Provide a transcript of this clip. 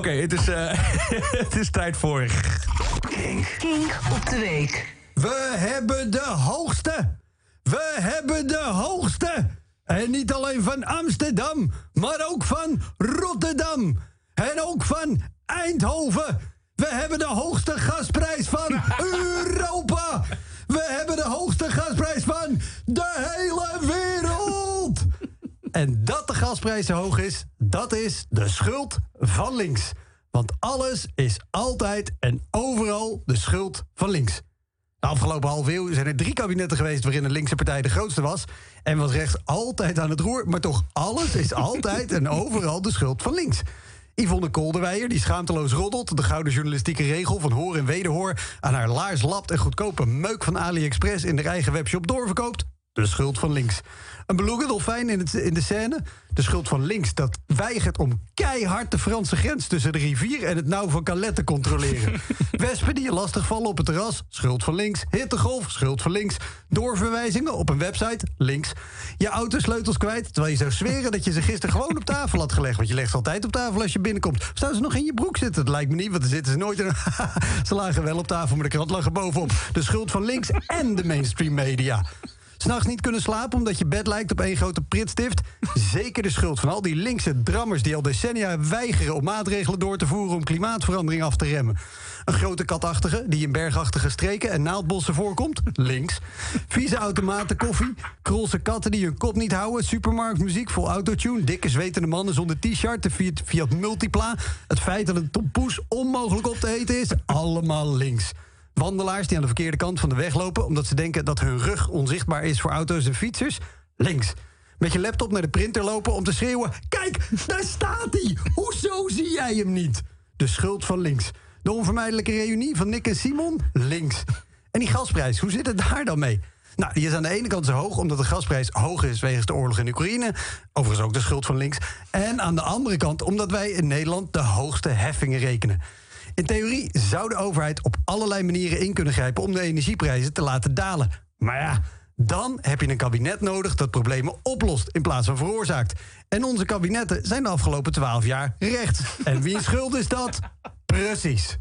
Oké, het, is, eh, het is tijd voor... Kink op de week. We hebben de hoogste. We hebben de hoogste. En niet alleen van Amsterdam, maar ook van Rotterdam. En ook van Eindhoven. We hebben de hoogste gasprijs van Europa. We hebben de hoogste gasprijs van de hele wereld. En dat de gasprijs zo hoog is, dat is de schuld van links. Want alles is altijd en overal de schuld van links. De afgelopen half eeuw zijn er drie kabinetten geweest... waarin de linkse partij de grootste was. En was rechts altijd aan het roer. Maar toch, alles is altijd en overal de schuld van links. Yvonne Kolderweijer, die schaamteloos roddelt... de gouden journalistieke regel van hoor en wederhoor... aan haar laars lapt en goedkope meuk van AliExpress... in de eigen webshop doorverkoopt. De schuld van links. Een beluga dolfijn in, het, in de scène. De schuld van links dat weigert om keihard de Franse grens... tussen de rivier en het nauw van Calais te controleren. Wespen die je lastig vallen op het terras. Schuld van links. Hittegolf. Schuld van links. Doorverwijzingen op een website. Links. Je autosleutels kwijt. Terwijl je zou zweren dat je ze gisteren gewoon op tafel had gelegd. Want je legt ze altijd op tafel als je binnenkomt. Staan ze nog in je broek zitten? Dat lijkt me niet, want dan zitten ze nooit in... ze lagen wel op tafel, maar de krant lag er bovenop. De schuld van links en de mainstream media. S'nachts niet kunnen slapen omdat je bed lijkt op één grote pritstift? Zeker de schuld van al die linkse drammers... die al decennia weigeren om maatregelen door te voeren... om klimaatverandering af te remmen. Een grote katachtige die in bergachtige streken en naaldbossen voorkomt? Links. Vieze automaten koffie. Krolse katten die hun kop niet houden. Supermarktmuziek vol autotune. Dikke zwetende mannen zonder t-shirt. De Fiat, Multipla. Het feit dat een tompoes onmogelijk op te eten is. Allemaal links. Wandelaars die aan de verkeerde kant van de weg lopen... omdat ze denken dat hun rug onzichtbaar is voor auto's en fietsers? Links. Met je laptop naar de printer lopen om te schreeuwen... Kijk, daar staat hij! Hoezo zie jij hem niet? De schuld van links. De onvermijdelijke reunie van Nick en Simon? Links. En die gasprijs, hoe zit het daar dan mee? Nou, die is aan de ene kant zo hoog omdat de gasprijs hoog is wegens de oorlog in Oekraïne. Overigens ook de schuld van links. En aan de andere kant omdat wij in Nederland de hoogste heffingen rekenen. In theorie zou de overheid op allerlei manieren in kunnen grijpen om de energieprijzen te laten dalen. Maar ja, dan heb je een kabinet nodig dat problemen oplost in plaats van veroorzaakt. En onze kabinetten zijn de afgelopen twaalf jaar rechts. En wie schuld is dat? Precies.